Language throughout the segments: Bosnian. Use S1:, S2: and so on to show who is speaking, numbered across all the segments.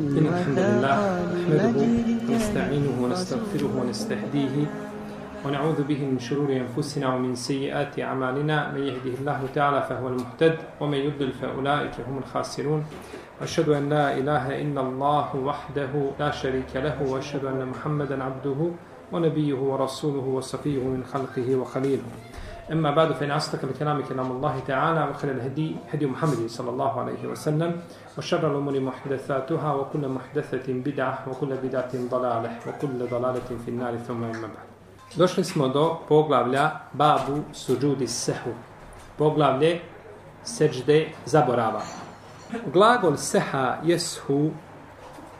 S1: إن الحمد لله نحمده ونستعينه ونستغفره ونستهديه ونعوذ به من شرور أنفسنا ومن سيئات أعمالنا. من يهده الله تعالى فهو المهتد ومن يضلل فأولئك هم الخاسرون. أشهد أن لا إله إلا الله وحده لا شريك له وأشهد أن محمدا عبده ونبيه ورسوله وصفيه من خلقه وخليله. أما بعد فإن أصدق الكلام كلام الله تعالى وخير الهدي هدي محمد صلى الله عليه وسلم وشر الأمور محدثاتها وكل محدثة بدعة وكل بدعة ضلالة وكل ضلالة في النار ثم أما بعد Došli smo do poglavlja Babu suđudi sehu. Poglavlje seđde zaborava. Glagol seha jeshu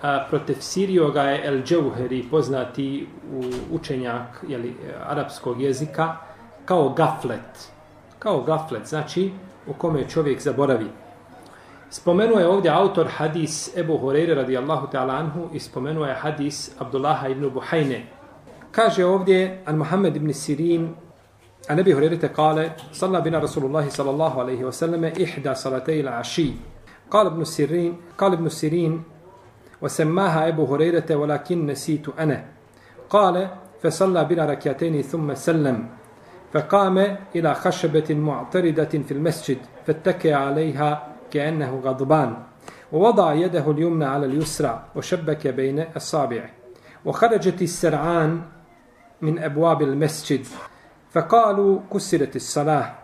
S1: a, protefsirio ga je El Džauheri, poznati u učenjak jeli, arapskog jezika, kao gaflet. Kao gaflet, znači u kome čovjek zaboravi. Spomenuo je ovdje autor hadis Ebu Horeire radijallahu ta'ala anhu i spomenuo je hadis Abdullaha ibn Buhajne. Kaže ovdje an Muhammed ibn Sirin a nebi Horeire te kale salla bina Rasulullahi sallallahu alaihi wa sallame ihda salatej la aši. قال ابن سيرين قال ابن سيرين وسماها أبو هريرة ولكن نسيت أنا قال فصلى بنا ركعتين ثم سلم فقام إلى خشبة معتردة في المسجد فاتكى عليها كأنه غضبان ووضع يده اليمنى على اليسرى وشبك بين الصابع وخرجت السرعان من أبواب المسجد فقالوا كسرت الصلاة.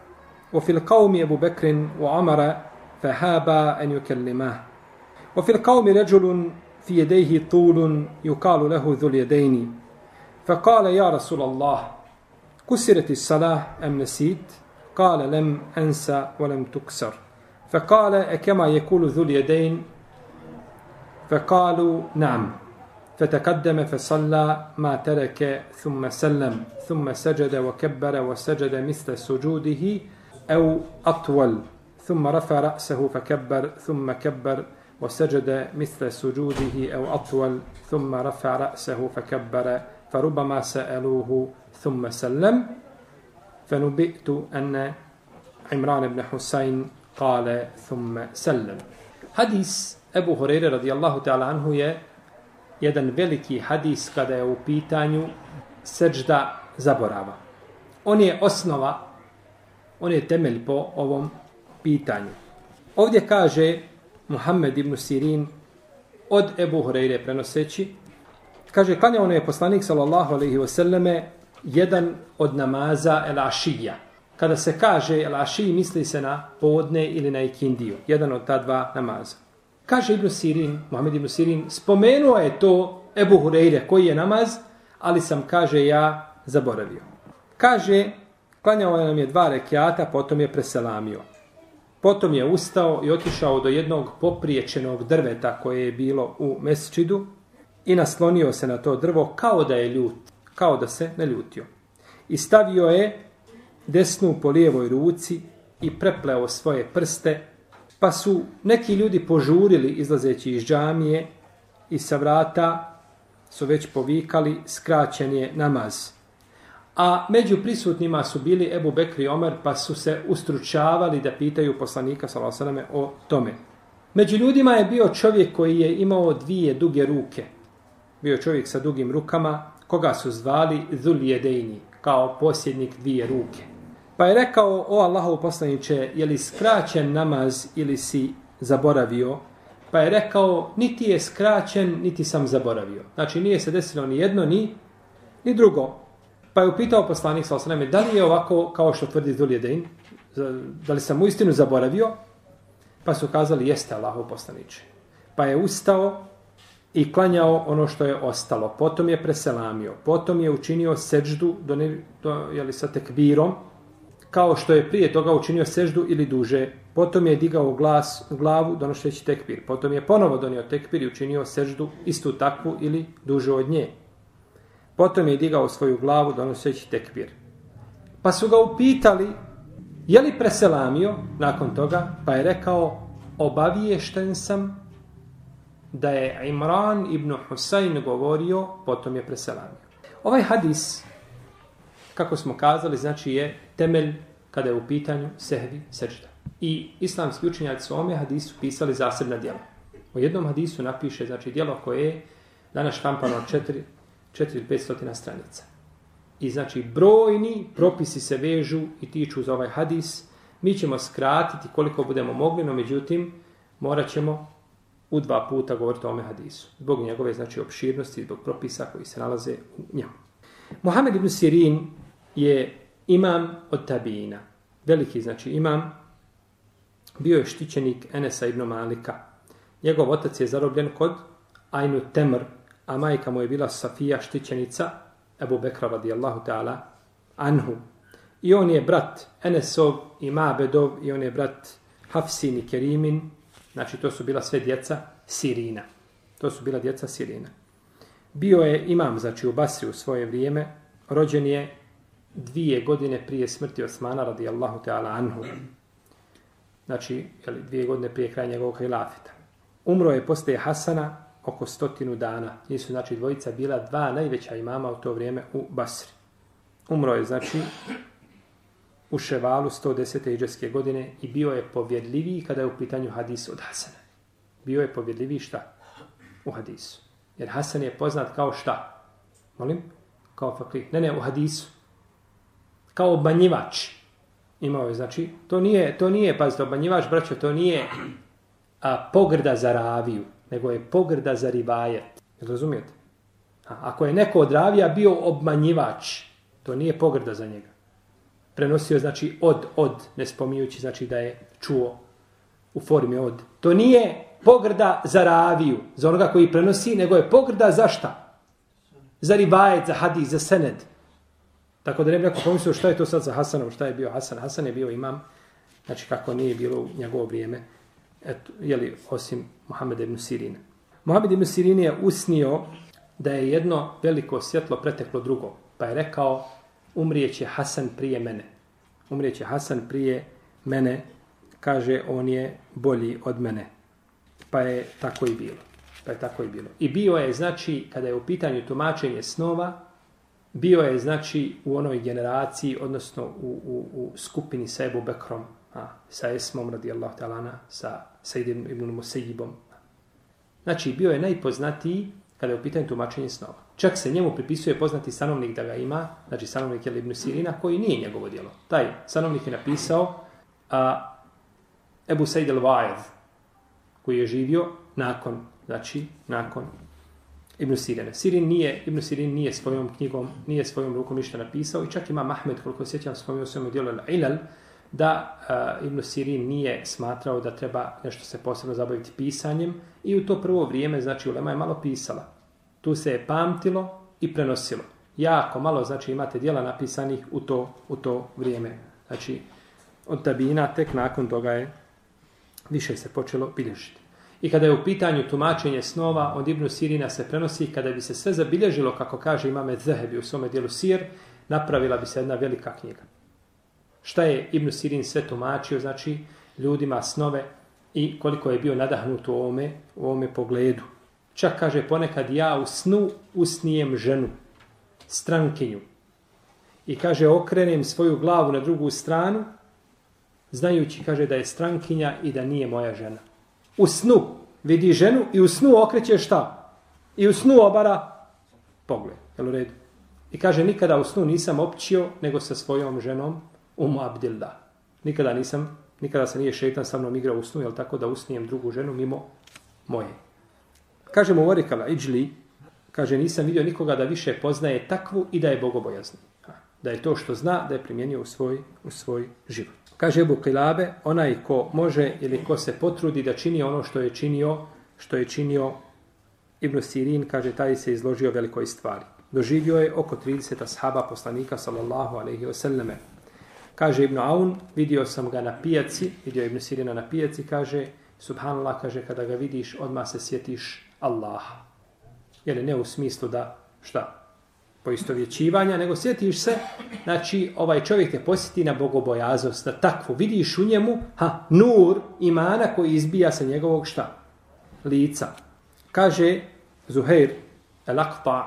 S1: وفي القوم أبو بكر وعمر فهابا أن يكلماه. وفي القوم رجل في يديه طول يقال له ذو اليدين. فقال يا رسول الله كسرت الصلاة أم نسيت؟ قال لم أنسى ولم تكسر. فقال أكما يقول ذو اليدين؟ فقالوا نعم. فتقدم فصلى ما ترك ثم سلم ثم سجد وكبر وسجد مثل سجوده أو أطول. ثم رفع رأسه فكبر ثم كبر وسجد مثل سجوده أو أطول. ثم رفع رأسه فكبر فربما سألوه ثم سلم فنبئت أن عمران بن حسين قال ثم سلم حديث Ebu Horeire radijallahu ta'ala anhu je jedan veliki hadis kada je u pitanju seđda zaborava. On je osnova, on je temelj po ovom pitanju. Ovdje kaže Muhammed ibn Sirin od Ebu Horeire prenoseći, kaže, klanjao ono je poslanik sallallahu alaihi wasallame jedan od namaza el ašija. Kada se kaže el ašiji, misli se na podne ili na ikindiju. Jedan od ta dva namaza. Kaže Ibn Sirin, Muhammed Ibn Sirin, spomenuo je to Ebu Hureyre koji je namaz, ali sam, kaže, ja zaboravio. Kaže, klanjao nam je dva rekiata, potom je preselamio. Potom je ustao i otišao do jednog popriječenog drveta koje je bilo u mesčidu i naslonio se na to drvo kao da je ljut, kao da se ne ljutio. I stavio je desnu po lijevoj ruci i prepleo svoje prste, pa su neki ljudi požurili izlazeći iz džamije i sa vrata su već povikali skraćen je namaz. A među prisutnima su bili Ebu Bekri i Omer, pa su se ustručavali da pitaju poslanika s.a.v. o tome. Među ljudima je bio čovjek koji je imao dvije duge ruke. Bio čovjek sa dugim rukama, koga su zvali Zuljedejni, kao posjednik dvije ruke. Pa je rekao, o Allahov poslaniće, je li skraćen namaz ili si zaboravio? Pa je rekao, niti je skraćen, niti sam zaboravio. Znači, nije se desilo ni jedno, ni, ni drugo. Pa je upitao poslanik sa da li je ovako kao što tvrdi Zuljedejn? da li sam u istinu zaboravio? Pa su kazali, jeste Allahov poslaniće. Pa je ustao i klanjao ono što je ostalo. Potom je preselamio. Potom je učinio seđdu do, ne, do, jeli, sa tekbirom, kao što je prije toga učinio seždu ili duže. Potom je digao glas u glavu donošeći tekbir. Potom je ponovo donio tekbir i učinio seždu istu takvu ili dužu od nje. Potom je digao svoju glavu donoseći tekbir. Pa su ga upitali je li preselamio nakon toga, pa je rekao obaviješten sam da je Imran ibn Husayn govorio, potom je preselamio. Ovaj hadis, kako smo kazali, znači je temelj kada je u pitanju sehvi sežda. I islamski učenjaci su ome hadisu pisali zasebna djela. O jednom hadisu napiše, znači, djelo koje je danas štampano 4 500 stranica. I znači, brojni propisi se vežu i tiču za ovaj hadis. Mi ćemo skratiti koliko budemo mogli, no međutim, morat ćemo u dva puta govoriti o ome hadisu. Zbog njegove, znači, opširnosti, zbog propisa koji se nalaze u njemu. Mohamed ibn Sirin je imam od tabijina. Veliki, znači, imam. Bio je štićenik Enesa ibn Malika. Njegov otac je zarobljen kod Ainu Temr, a majka mu je bila Safija štićenica Ebu Bekra radijallahu ta'ala anhu. I on je brat Enesov i Mabedov i on je brat Hafsin i Kerimin. Znači to su bila sve djeca Sirina. To su bila djeca Sirina. Bio je imam, znači u Basri u svoje vrijeme. Rođen je dvije godine prije smrti Osmana radijallahu ta'ala anhu. Znači, jeli, dvije godine prije kraja njegovog hilafita. Umro je posle Hasana oko stotinu dana. Nisu, znači, dvojica bila dva najveća imama u to vrijeme u Basri. Umro je, znači, u Ševalu 110. iđeske godine i bio je povjedljiviji kada je u pitanju hadis od Hasana. Bio je povjedljiviji šta? U hadisu. Jer Hasan je poznat kao šta? Molim? Kao fakih. Ne, ne, u hadisu. Kao obmanjivač. Imao je, znači, to nije, to nije, pazite, obmanjivač, braćo, to nije a, pogrda za raviju nego je pogrda za rivajet. Razumijete? A, ako je neko od ravija bio obmanjivač, to nije pogrda za njega. Prenosio znači od, od, ne spominjući znači da je čuo u formi od. To nije pogrda za raviju, za onoga koji prenosi, nego je pogrda za šta? Za rivajet, za hadis, za sened. Tako da ne bi neko pomislio šta je to sad za Hasanom, šta je bio Hasan. Hasan je bio imam, znači kako nije bilo u njegovo vrijeme eto, jeli, osim Muhammed ibn Sirina. Muhammed ibn Sirin je usnio da je jedno veliko svjetlo preteklo drugo, pa je rekao umrijeće Hasan prije mene. Umrijeće Hasan prije mene, kaže on je bolji od mene. Pa je tako i bilo. Pa je tako i bilo. I bio je, znači, kada je u pitanju tumačenje snova, bio je, znači, u onoj generaciji, odnosno u, u, u skupini sa Ebu Bekrom, a, sa Esmom radijallahu talana, sa Sejdim ibn Musejibom. Znači, bio je najpoznatiji kada je u pitanju tumačenje snova. Čak se njemu pripisuje poznati stanovnik da ga ima, znači stanovnik je ibn Sirina, koji nije njegovo djelo. Taj stanovnik je napisao a, Ebu Sejd el Vajev, koji je živio nakon, znači, nakon Ibn Sirina. Sirin nije, Ibn Sirin nije svojom knjigom, nije svojom rukom ništa napisao i čak ima Mahmed, koliko sjećam, spomio svojom djelu Ilal, da uh, Ibn Sirin nije smatrao da treba nešto se posebno zabaviti pisanjem i u to prvo vrijeme, znači, Ulema je malo pisala. Tu se je pamtilo i prenosilo. Jako malo, znači, imate dijela napisanih u to, u to vrijeme. Znači, od tabina tek nakon toga je više se počelo bilježiti. I kada je u pitanju tumačenje snova, od Ibn Sirina se prenosi, kada bi se sve zabilježilo, kako kaže imame Zehebi u svome dijelu Sir, napravila bi se jedna velika knjiga šta je Ibn Sirin sve tumačio, znači ljudima snove i koliko je bio nadahnut u ovome, u ovome pogledu. Čak kaže ponekad ja u snu usnijem ženu, strankinju. I kaže okrenem svoju glavu na drugu stranu, znajući kaže da je strankinja i da nije moja žena. U snu vidi ženu i u snu okreće šta? I u snu obara pogled. Jel u redu? I kaže nikada u snu nisam općio nego sa svojom ženom Umu Abdilda. Nikada nisam, nikada se nije šeitan sa mnom igrao u snu, jel tako da usnijem drugu ženu mimo moje. Kaže mu Orikala Iđli, kaže nisam vidio nikoga da više poznaje takvu i da je bogobojazni. Da je to što zna, da je primjenio u svoj, u svoj život. Kaže Ebu Kilabe, onaj ko može ili ko se potrudi da čini ono što je činio, što je činio Ibn Sirin, kaže, taj se izložio velikoj stvari. Doživio je oko 30 ashaba poslanika, sallallahu alaihi wasallame, Kaže Ibn Aun, vidio sam ga na pijaci, vidio Ibn Sirina na pijaci, kaže, subhanallah, kaže, kada ga vidiš, odmah se sjetiš Allaha. Jer ne u smislu da, šta, poistovjećivanja, nego sjetiš se, znači, ovaj čovjek te posjeti na bogobojaznost, na takvu, vidiš u njemu, ha, nur imana koji izbija sa njegovog šta? Lica. Kaže Zuhair alaqta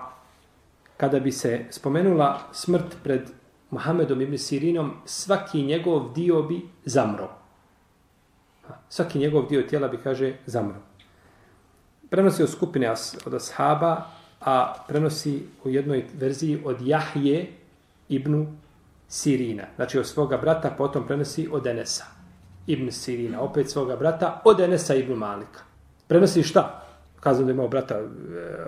S1: kada bi se spomenula smrt pred Mohamedom ibn Sirinom, svaki njegov dio bi zamro. Svaki njegov dio tijela bi, kaže, zamro. Prenosi od skupine as, od ashaba, a prenosi u jednoj verziji od Jahje ibn Sirina. Znači od svoga brata, potom prenosi od Enesa ibn Sirina. Opet svoga brata od Enesa ibn Malika. Prenosi šta? Kazano da imao brata e,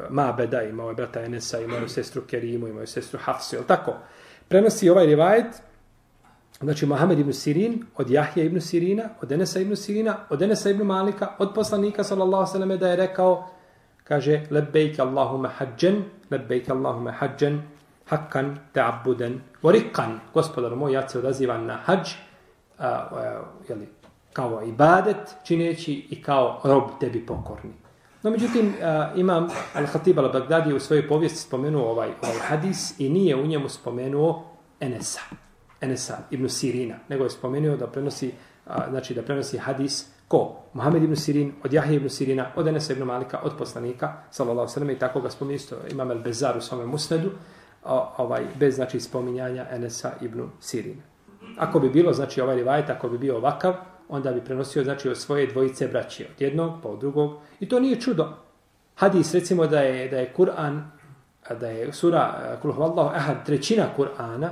S1: Mabeda, imao je brata Enesa, imao je sestru Kerimu, imao je sestru Hafsu, je tako? Prenosi ovaj rivajet, znači Mohamed ibn Sirin, od Jahja ibn Sirina, od Enesa ibn Sirina, od Enesa ibn Malika, od poslanika, sallallahu sallam, da je rekao, kaže, lebejk Allahume hađen, lebejk Allahume hađen, hakkan ta'abuden, vorikan, gospodar moj, ja se odazivam na hađ, a, a, jeli, kao ibadet čineći i kao rob tebi pokorni. No, međutim, uh, imam Al-Khatib al-Baghdadi u svojoj povijesti spomenuo ovaj, ovaj hadis i nije u njemu spomenuo Enesa, Enesa ibn Sirina, nego je spomenuo da prenosi, uh, znači da prenosi hadis ko? Mohamed ibn Sirin, od Jahije ibn Sirina, od Enesa ibn Malika, od poslanika, sallallahu sallam, i tako ga spominje isto imam Al-Bezar u svome musnedu, uh, ovaj, bez znači spominjanja Enesa ibn Sirina. Ako bi bilo, znači ovaj rivajet, ako bi bio ovakav, onda bi prenosio znači od svoje dvojice braće, od jednog pa od drugog. I to nije čudo. Hadis recimo da je da je Kur'an da je sura eh, Kul huvallahu ahad trećina Kur'ana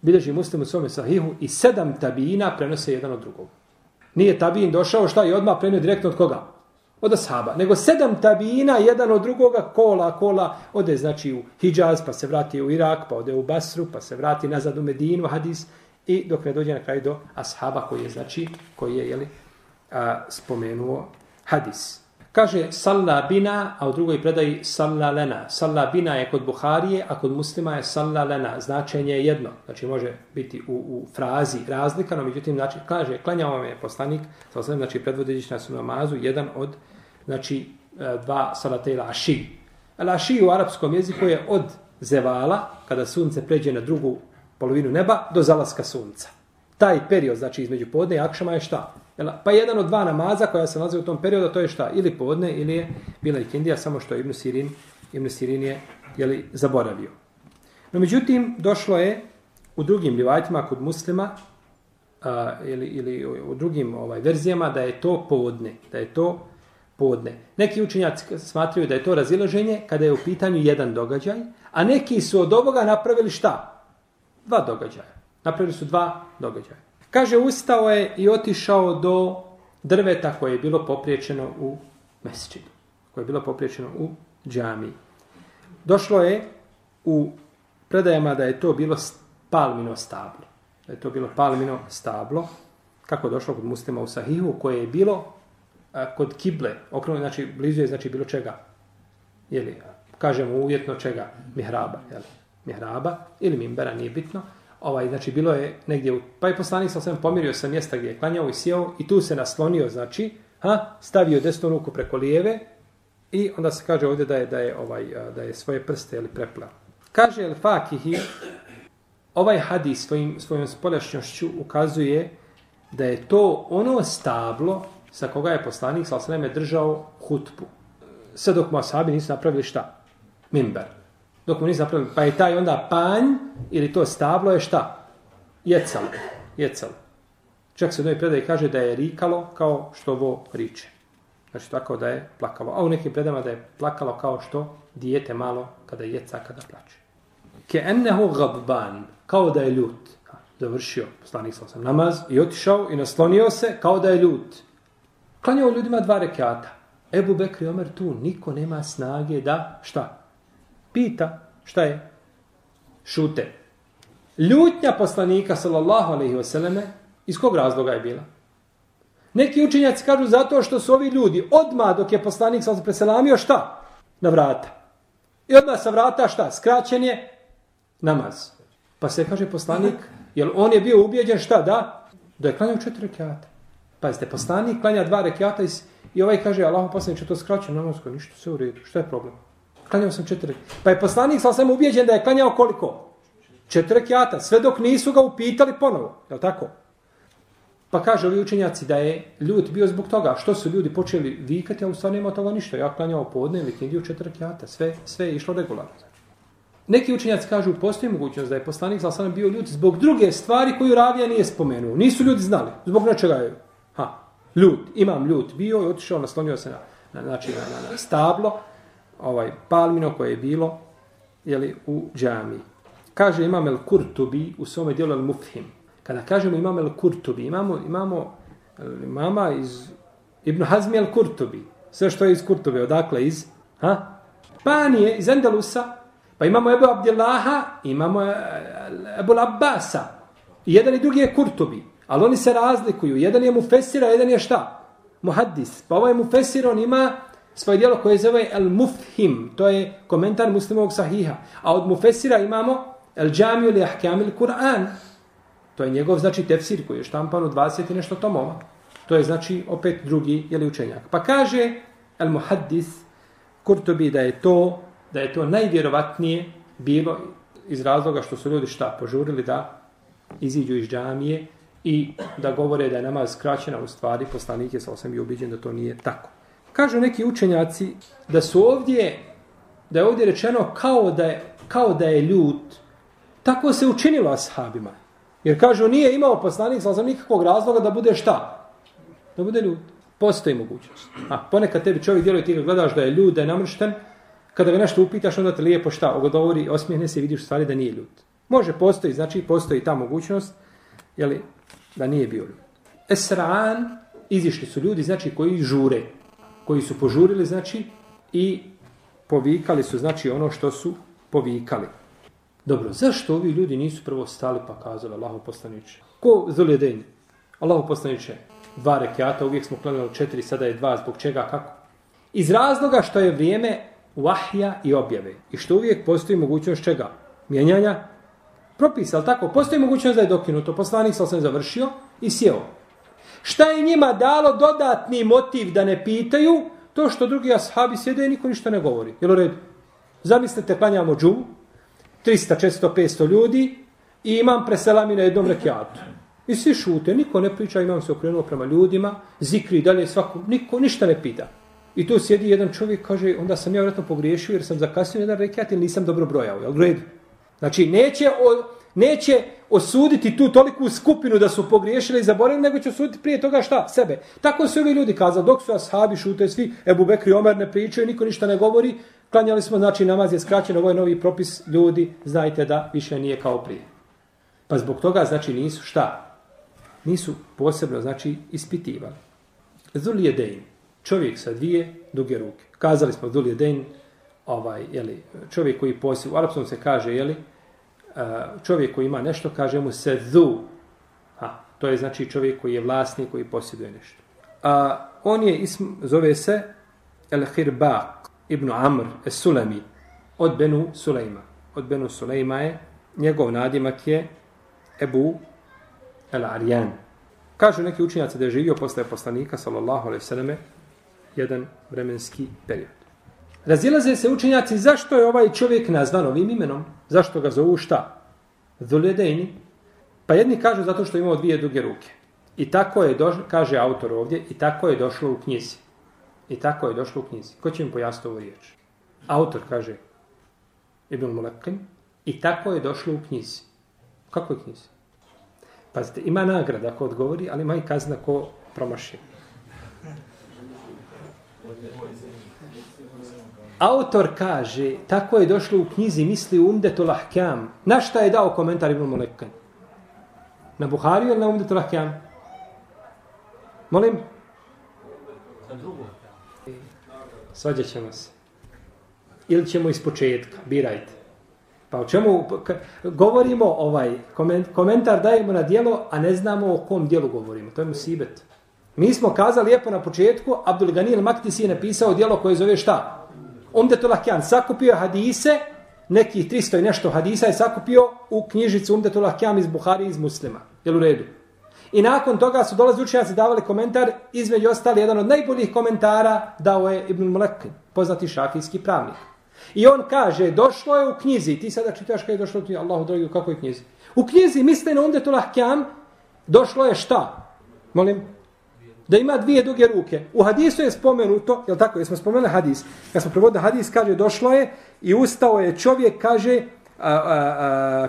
S1: bilježi muslim u svome sahihu i sedam tabina prenose jedan od drugog. Nije tabin došao šta i odmah prenio direktno od koga? Od ashaba. Nego sedam tabina jedan od drugoga kola, kola, ode znači u Hidžaz, pa se vrati u Irak, pa ode u Basru, pa se vrati nazad u Medinu, hadis i dok ne dođe na kraj do ashaba koji je znači koji je jeli, a, spomenuo hadis. Kaže salla bina, a u drugoj predaji salla lena. Salla bina je kod Buharije, a kod muslima je salla lena. Značenje je jedno. Znači može biti u, u frazi razlika, no međutim, znači, kaže, klanjao vam je poslanik, znači predvodeći nas u namazu, jedan od, znači, e, dva salatela aši. Al aši u arapskom jeziku je od zevala, kada sunce pređe na drugu polovinu neba do zalaska sunca. Taj period, znači između podne i akšama je šta? Pa jedan od dva namaza koja se nalazi u tom periodu, to je šta? Ili podne, ili je bila i kindija, samo što Ibn Sirin, Ibn Sirin je jeli, zaboravio. No, međutim, došlo je u drugim rivajtima kod muslima, a, ili, ili u drugim ovaj verzijama, da je to podne. Da je to podne. Neki učenjaci smatraju da je to razilaženje kada je u pitanju jedan događaj, a neki su od ovoga napravili šta? Dva događaja. Napravili su dva događaja. Kaže, ustao je i otišao do drveta koje je bilo popriječeno u mesečinu. Koje je bilo popriječeno u džamiji. Došlo je u predajama da je to bilo palmino stablo. Da je to bilo palmino stablo. Kako je došlo kod muslima u Sahihu, koje je bilo a, kod kible, okrenuo, znači blizu je znači bilo čega. Jeli, kažemo uvjetno čega? Mihraba. Jeli mihraba ili mimbera, nije bitno. Ovaj, znači, bilo je negdje, u, pa je poslanik sa osvijem pomirio sa mjesta gdje je klanjao i sjeo i tu se naslonio, znači, ha, stavio desnu ruku preko lijeve i onda se kaže ovdje da je, da je, ovaj, da je svoje prste ili prepla. Kaže El Fakihi, ovaj hadis svojim, svojom spoljašnjošću ukazuje da je to ono stablo sa koga je poslanik sa osvijem držao hutbu. Sve dok mu asabi nisu napravili šta? Mimber dok mu nisu napravili. Pa je taj onda panj ili to stablo je šta? Jecalo. Jecalo. Čak se u jednoj predaj kaže da je rikalo kao što ovo riče. Znači tako da je plakalo. A u nekim predama da je plakalo kao što dijete malo kada jeca, kada plače. Ke ennehu gabban. Kao da je ljut. Završio poslanik sam namaz i otišao i naslonio se kao da je ljut. Klanjao ljudima dva rekata. Ebu Bekri Omer tu niko nema snage da šta? Pita šta je? Šute. Ljutnja poslanika sallallahu alaihi selleme iz kog razloga je bila? Neki učenjaci kažu zato što su ovi ljudi odmah dok je poslanik sallallahu alaihi preselamio šta? Na vrata. I odmah sa vrata šta? Skraćen je namaz. Pa se kaže poslanik, jer on je bio ubijeđen šta? Da? Da je klanjao četiri rekiata. Pazite, poslanik klanja dva rekiata i ovaj kaže, Allah poslanik će to skraćen namaz, ništa se u redu. Šta je problem? Klanjao sam četiri. Pa je poslanik sa sam ubijeđen da je klanjao koliko? Četiri kjata. Sve dok nisu ga upitali ponovo. Je tako? Pa kaže ovi učenjaci da je ljut bio zbog toga. Što su ljudi počeli vikati, a u stvari nema toga ništa. Ja klanjao podne ili kindio četiri kjata. Sve, sve je išlo regularno. Neki učenjaci kažu postoji mogućnost da je poslanik sa sam bio ljut zbog druge stvari koju Ravija nije spomenuo. Nisu ljudi znali. Zbog nečega je. Ha, ljut. Imam ljut Bio i otišao, naslonio se na na, znači na, na, na stablo, ovaj palmino koje je bilo jeli, u džami. Kaže imam el Kurtubi u svome dijelu el Mufhim. Kada kažemo imam el Kurtubi, imamo, imamo mama iz Ibn Hazmi el Kurtubi. Sve što je iz Kurtube, odakle iz? Ha? Panije, iz Endelusa. Pa imamo Ebu Abdillaha, imamo eh, Ebu Abbasa. I jedan i drugi je Kurtubi. Ali oni se razlikuju. Jedan je Mufesira, jedan je šta? Muhaddis. Pa ovaj Mufesir, on ima svoje dijelo koje zove El Mufhim. To je komentar muslimovog sahiha. A od Mufesira imamo El Džamiju ili Ahkam ili Kur'an. To je njegov, znači, tefsir koji je štampan u 20 i nešto tomova. To je, znači, opet drugi, jeli učenjak. Pa kaže El Muhaddis, Kurtobi, da je to, da je to najvjerovatnije bilo iz razloga što su ljudi šta požurili da iziđu iz džamije i da govore da je namaz skraćena u stvari, poslanik je sa osam i ubiđen da to nije tako. Kažu neki učenjaci da su ovdje, da je ovdje rečeno kao da je, kao da je ljut, tako se učinilo ashabima. Jer kažu nije imao poslanik sa nikakvog razloga da bude šta? Da bude ljut. Postoji mogućnost. A ponekad tebi čovjek djeluje ti ga gledaš da je ljut, da je namršten, kada ga nešto upitaš, onda te lijepo šta? Ogovori, osmijehne se i vidiš stvari da nije ljut. Može, postoji, znači postoji ta mogućnost, jeli, da nije bio ljut. Esran, izišli su ljudi, znači, koji žure, koji su požurili, znači, i povikali su, znači, ono što su povikali. Dobro, zašto ovi ljudi nisu prvo stali pa kazali Allahu poslaniče? Ko zuljedenj? Allahu poslaniče, dva rekiata, uvijek smo klanili četiri, sada je dva, zbog čega, kako? Iz razloga što je vrijeme vahja i objave. I što uvijek postoji mogućnost čega? Mijenjanja propisa, ali tako, postoji mogućnost da je dokinuto, poslanik sam završio i sjeo. Šta je njima dalo dodatni motiv da ne pitaju, to što drugi ashabi sjede i niko ništa ne govori. Jel u redu? Zamislite, klanjamo džumu, 300, 400, 500 ljudi i imam preselami na jednom rekiatu. I svi šute, niko ne priča, imam se okrenuo prema ljudima, zikri dalje svako, niko ništa ne pita. I tu sjedi jedan čovjek, kaže, onda sam ja vjerojatno pogriješio jer sam zakasnio jedan rekiat ili nisam dobro brojao. Jel u redu? Znači, neće, o, neće osuditi tu toliku skupinu da su pogriješili i zaboravili, nego će osuditi prije toga šta? Sebe. Tako su ovi ljudi kazali, dok su ashabi šute svi, Ebu Bekri Omer ne pričaju, niko ništa ne govori, klanjali smo, znači namaz je skraćen, ovo je novi propis, ljudi, znajte da više nije kao prije. Pa zbog toga, znači, nisu šta? Nisu posebno, znači, ispitivali. Zul je dejn, čovjek sa dvije duge ruke. Kazali smo, Zul je dejn, ovaj, jeli, čovjek koji posjed, u Arapskom se kaže, jeli, čovjek koji ima nešto, kaže mu se dhu. A, to je znači čovjek koji je vlasnik, koji posjeduje nešto. A, on je, ism, zove se El Hirbaq ibn Amr es Sulemi od Benu Sulejma. Od Benu Sulejma je, njegov nadimak je Ebu El Arjan. Kažu neki učinjaci da je živio posle poslanika, sallallahu alaihi sallam, jedan vremenski period. Razilaze se učenjaci zašto je ovaj čovjek nazvan ovim imenom. Zašto ga zovu šta? Zuledejni. Pa jedni kažu zato što imao dvije duge ruke. I tako je, došlo, kaže autor ovdje, i tako je došlo u knjizi. I tako je došlo u knjizi. Ko će mi pojasniti ovu riječ? Autor kaže Ibn Mulekin, i tako je došlo u knjizi. Kako je knjizi? Pazite, ima nagrada ako odgovori, ali ima i kazna ko promaši. Autor kaže, tako je došlo u knjizi, misli umdetul ahkam. Na šta je dao komentar Ibn Mulekan? Na Buhariju ili na umdetul ahkam? Molim? Na drugu. Svađat ćemo se. Ili ćemo iz početka, birajte. Pa o čemu govorimo ovaj komentar dajemo na dijelo, a ne znamo o kom dijelu govorimo. To je musibet. Mi smo kazali lijepo na početku, Abdul Ganil Maktisi je napisao dijelo koje zove šta? Umdetullah Kjan sakupio hadise, nekih 300 i nešto hadisa je sakupio u knjižicu Umdetullah Kjan iz Buhari iz Muslima. Jel u redu? I nakon toga su dolazi učenjaci davali komentar, između ostali jedan od najboljih komentara dao je Ibn Mulekin, poznati šafijski pravnik. I on kaže, došlo je u knjizi, ti sada čitaš kada je došlo u knjizi, Allahu dragi, u kakvoj knjizi? U knjizi, misle na umdetullah Ahkam, došlo je šta? Molim? Da ima dvije duge ruke. U hadisu je spomenuto, je tako, jesmo spomenuli hadis. Kad smo prevodili hadis, kaže, došlo je i ustao je čovjek, kaže,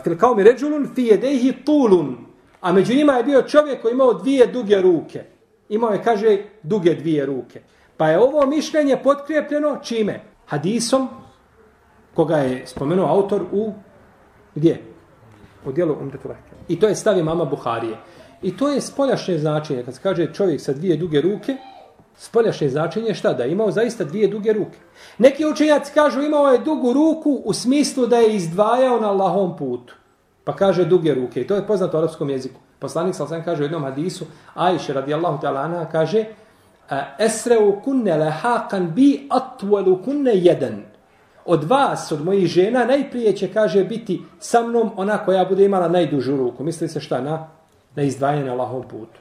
S1: fil kao mi ređulun, fi jedehi tulun. A među njima je bio čovjek koji imao dvije duge ruke. Imao je, kaže, duge dvije ruke. Pa je ovo mišljenje potkrijepljeno čime? Hadisom, koga je spomenuo autor u, gdje? U dijelu Umdetu I to je stavi mama Buharije. I to je spoljašnje značenje. Kad se kaže čovjek sa dvije duge ruke, spoljašnje značenje šta? Da je imao zaista dvije duge ruke. Neki učenjaci kažu imao je dugu ruku u smislu da je izdvajao na Allahom putu. Pa kaže duge ruke. I to je poznato u arapskom jeziku. Poslanik sam kaže u jednom hadisu, Ajše radijallahu ta'ala kaže Esreu kunne lehaqan bi atvalu kunne jedan. Od vas, od mojih žena, najprije će, kaže, biti sa mnom ona koja bude imala najdužu ruku. Misli se šta na? Na izdvajanje na Allahom putu.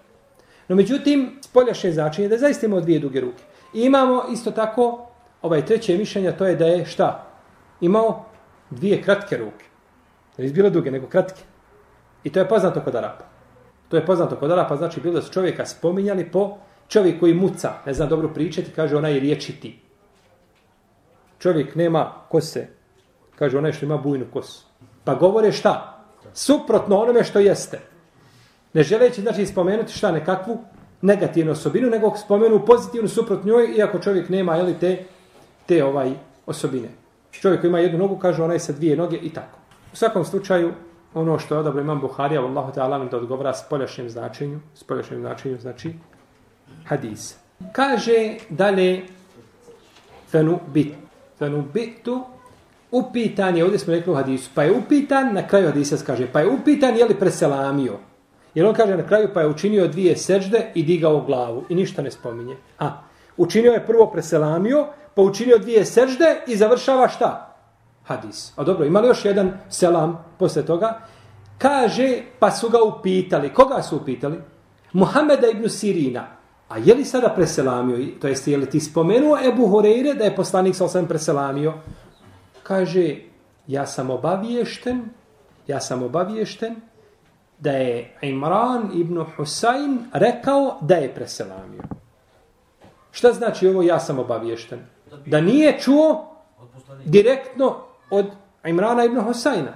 S1: No međutim, spoljašnje značenje da zaista imamo dvije duge ruke. I imamo isto tako, ovaj treće mišljenje, to je da je šta? Imao dvije kratke ruke. Ne bilo duge, nego kratke. I to je poznato kod Arapa. To je poznato kod Arapa, znači bilo da su čovjeka spominjali po čovjek koji muca, ne zna dobro pričati, kaže onaj riječiti. Čovjek nema kose, kaže onaj što ima bujnu kosu. Pa govore šta? Suprotno onome što jeste. Ne želeći znači spomenuti šta nekakvu negativnu osobinu, nego spomenu pozitivnu suprot njoj, iako čovjek nema jeli, te, te ovaj osobine. Čovjek koji ima jednu nogu, kaže onaj sa dvije noge i tako. U svakom slučaju, ono što je odabro imam Buharija, Allahu Teala da odgovara s poljašnjem značenju, s poljašnjem značenju, znači hadis. Kaže dalje, fenu bit, fenu bitu, upitan je, ovdje smo rekli u hadisu, pa je upitan, na kraju hadisa kaže, pa je upitan je li preselamio. Jer on kaže na kraju pa je učinio dvije sežde i digao glavu i ništa ne spominje. A, učinio je prvo preselamio, pa učinio dvije sežde i završava šta? Hadis. A dobro, imali još jedan selam posle toga? Kaže, pa su ga upitali. Koga su upitali? Muhameda ibn Sirina. A je li sada preselamio? To jest, je li ti spomenuo Ebu Horeire da je poslanik sa osam preselamio? Kaže, ja sam obaviješten, ja sam obaviješten da je Imran ibn Husayn rekao da je preselamio. Šta znači ovo ja sam obaviješten? Da nije čuo direktno od Imrana ibn Husayna.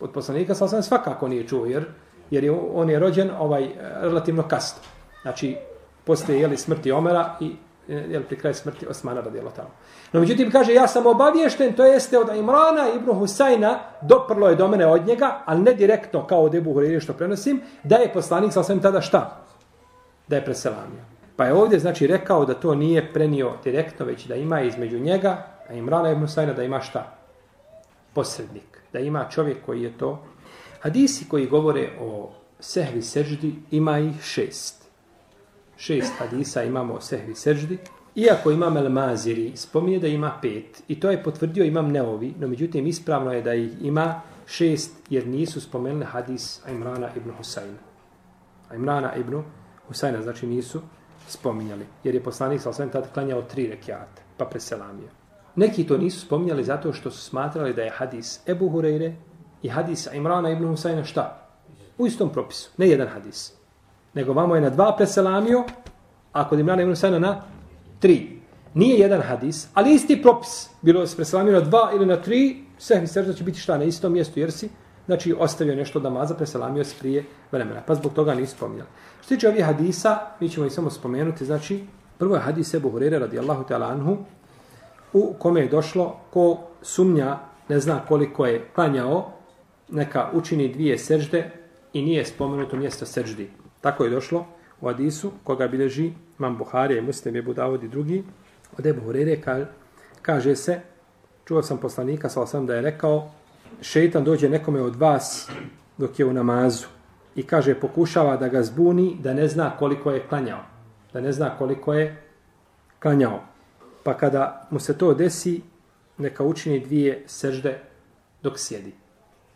S1: Od poslanika sa sam svakako nije čuo, jer, jer je, on je rođen ovaj relativno kasno. Znači, poslije jeli, smrti Omera i jeli, pri kraju smrti Osmana radijelo tamo. No, međutim, kaže, ja sam obaviješten, to jeste od Imrana ibn Husajna, doprlo je do mene od njega, ali ne direktno kao od Ebu Huriri što prenosim, da je poslanik sa svem tada šta? Da je preselamio. Pa je ovdje, znači, rekao da to nije prenio direktno, već da ima između njega, a Imrana ibn Husajna da ima šta? Posrednik. Da ima čovjek koji je to. Hadisi koji govore o sehvi seždi ima ih šest. Šest hadisa imamo o sehvi seždi. Iako imam El Maziri, spominje da ima pet. I to je potvrdio imam Neovi, no međutim ispravno je da ih ima šest, jer nisu spomenuli hadis Imrana ibn Husayna. Imrana ibn Husayna, znači nisu spominjali. Jer je poslanik sa osvijem tada klanjao tri rekiata, pa preselamio. Neki to nisu spominjali zato što su smatrali da je hadis Ebu Hureyre i hadis Imrana ibn Husayna šta? U istom propisu, ne jedan hadis. Nego vamo je na dva preselamio, a kod Imrana ibn Husayna na tri. Nije jedan hadis, ali isti propis. Bilo se preselamio na dva ili na tri, sve mi će biti šta na istom mjestu, jer si znači ostavio nešto da maza preselamio se prije vremena. Pa zbog toga nisu spominjali. Što tiče ovih hadisa, mi ćemo ih samo spomenuti, znači, prvo je hadis Ebu Hurere radijallahu ta'ala anhu, u kome je došlo ko sumnja, ne zna koliko je klanjao, neka učini dvije sežde i nije spomenuto mjesto seždi. Tako je došlo u hadisu koga bileži Imam Buharija i Muslim je Budavod i drugi. Od Ebu Hurere kaže se, čuo sam poslanika, sa sam da je rekao, šeitan dođe nekome od vas dok je u namazu i kaže pokušava da ga zbuni da ne zna koliko je klanjao. Da ne zna koliko je klanjao. Pa kada mu se to desi, neka učini dvije sežde dok sjedi.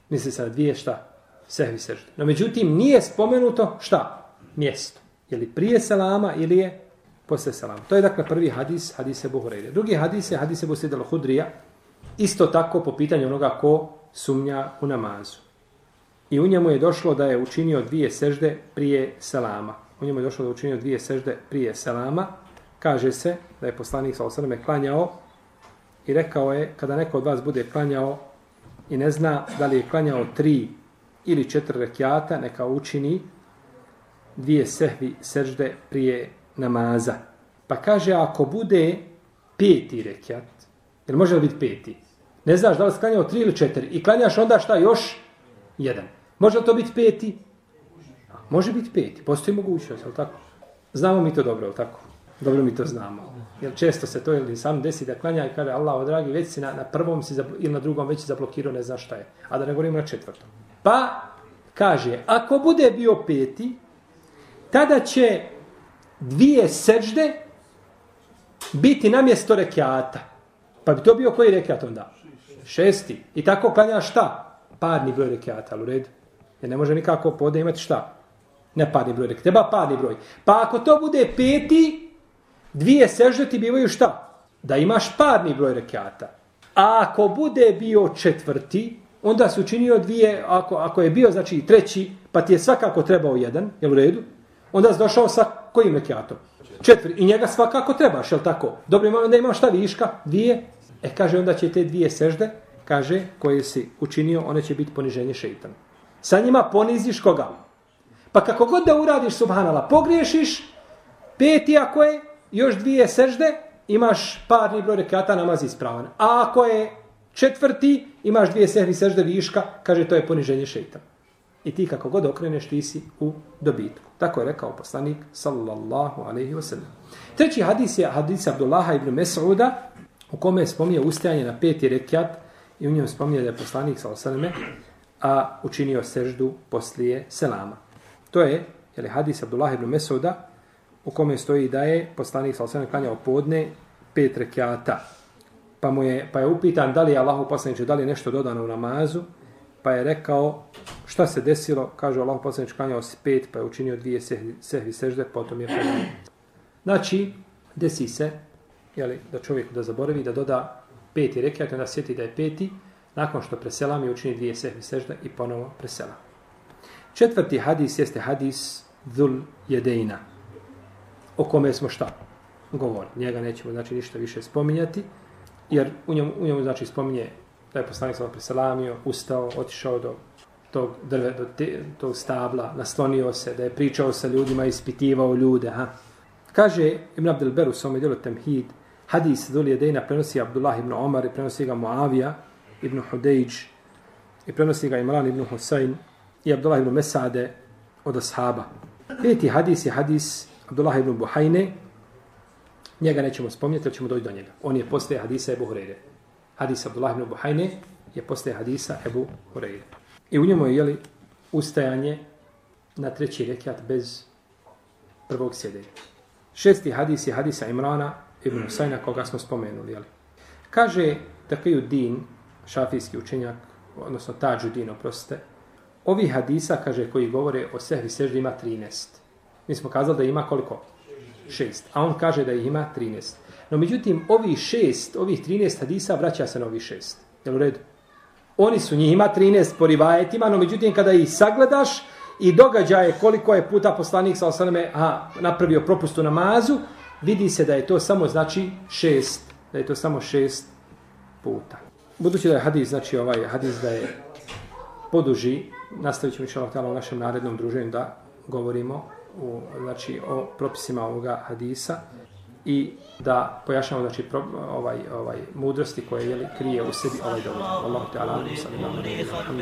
S1: Misli se na dvije šta? Sehvi sežde. No međutim, nije spomenuto šta? Mjesto. Je li prije selama ili je posle selama. To je dakle prvi hadis, hadise Buhureyre. Drugi hadis je hadise Busidalo Hudrija. Isto tako po pitanju onoga ko sumnja u namazu. I u njemu je došlo da je učinio dvije sežde prije selama. U njemu je došlo da je učinio dvije sežde prije selama. Kaže se da je poslanik sa osrme klanjao i rekao je kada neko od vas bude klanjao i ne zna da li je klanjao tri ili četiri rekiata, neka učini dvije sehvi sežde prije namaza. Pa kaže, ako bude peti rekiat, jer može li biti peti? Ne znaš da li sklanjao tri ili četiri. I klanjaš onda šta još? Jedan. Može li to biti peti? Može biti peti. Postoji mogućnost, je tako? Znamo mi to dobro, je tako? Dobro mi to znamo. Jer često se to ili sam desi da klanja i kaže Allah, dragi, već si na, na prvom si ili na drugom već si zablokirao, ne znaš šta je. A da ne govorimo na četvrtom. Pa, kaže, ako bude bio peti, tada će dvije sežde biti na mjesto rekiata. Pa bi to bio koji rekiat onda? Šesti. I tako klanja šta? Parni broj rekiata, u redu. Jer ne može nikako pode imati šta? Ne parni broj rekiata, treba parni broj. Pa ako to bude peti, dvije sežde ti bivaju šta? Da imaš parni broj rekiata. A ako bude bio četvrti, onda se učinio dvije, ako, ako je bio znači treći, pa ti je svakako trebao jedan, je u redu? Onda si došao sa kojim rekiatom? Četiri. I njega svakako trebaš, jel tako? Dobro, ima, onda imaš šta viška? Dvije? E, kaže, onda će te dvije sežde, kaže, koje si učinio, one će biti poniženje šeitana. Sa njima poniziš koga? Pa kako god da uradiš, subhanala, pogriješiš, peti ako je, još dvije sežde, imaš parni broj rekata, namaz ispravan. A ako je četvrti, imaš dvije sehri sežde viška, kaže, to je poniženje šeitana. I ti kako god okreneš, ti si u dobitku. Tako je rekao poslanik, sallallahu alaihi wasallam. Treći hadis je hadis Abdullaha ibn Mes'uda, u kome je spominje ustajanje na peti rekiat i u njemu spominje da je poslanik, sallallahu alaihi wa a učinio seždu poslije selama. To je, je hadis Abdullah ibn Mes'uda, u kome stoji da je poslanik, sallallahu alaihi wa klanjao podne pet rekiata. Pa, mu je, pa je upitan da li je Allahu poslanik, da li je nešto dodano u namazu, pa je rekao šta se desilo, kaže Allah poslanič klanjao se pet, pa je učinio dvije sehvi, sehvi sežde, potom je klanjao. Znači, desi se, jeli, da čovjek da zaboravi, da doda peti rekiat, onda sjeti da je peti, nakon što preselam mi učini dvije sehvi sežde i ponovo preselam. Četvrti hadis jeste hadis Dhul Jedejna, o kome smo šta govorili. Njega nećemo znači ništa više spominjati, jer u njemu, u njemu znači spominje da je poslanik sam preselamio, ustao, otišao do tog drve, do te, tog stabla, naslonio se, da je pričao sa ljudima, ispitivao ljude. Ha. Kaže Ibn Abdel Beru, u svome djelu Temhid, hadis Dhul Jedejna prenosi Abdullah ibn Omar i prenosi ga Muavija ibn Hudejđ i prenosi ga Imran ibn Husayn i Abdullah ibn Mesade od ashaba. Peti hadis je hadis Abdullah ibn Buhajne, njega nećemo spomnjeti, ali ćemo doći do njega. On je poslije hadisa Ebu Hureyre hadis Abdullah ibn Buhajne je posle hadisa Ebu Hureyre. I u njemu je jeli, ustajanje na treći rekiat bez prvog sjedenja. Šesti hadis je hadisa Imrana ibn Husajna koga smo spomenuli. Jeli. Kaže Takiju Din, šafijski učenjak, odnosno Tađu Din, oprostite, ovi hadisa, kaže, koji govore o sehvi seždi ima 13. Mi smo kazali da ima koliko? 6. A on kaže da ih ima 13. No međutim, ovih šest, ovih 13 hadisa vraća se na ovih šest. Jel u redu? Oni su njih ima 13 po rivajetima, no međutim, kada ih sagledaš i događaje koliko je puta poslanik sa osaname a, napravio propust u namazu, vidi se da je to samo znači šest. Da je to samo šest puta. Budući da je hadis, znači ovaj hadis da je poduži, nastavit ćemo inšalahu u našem narednom druženju da govorimo u, znači, o propisima ovoga hadisa i da pojašnjamo znači pro, ovaj ovaj mudrosti koje je krije u sebi ovaj dobro. Allahu te ala sallallahu alejhi ve sellem.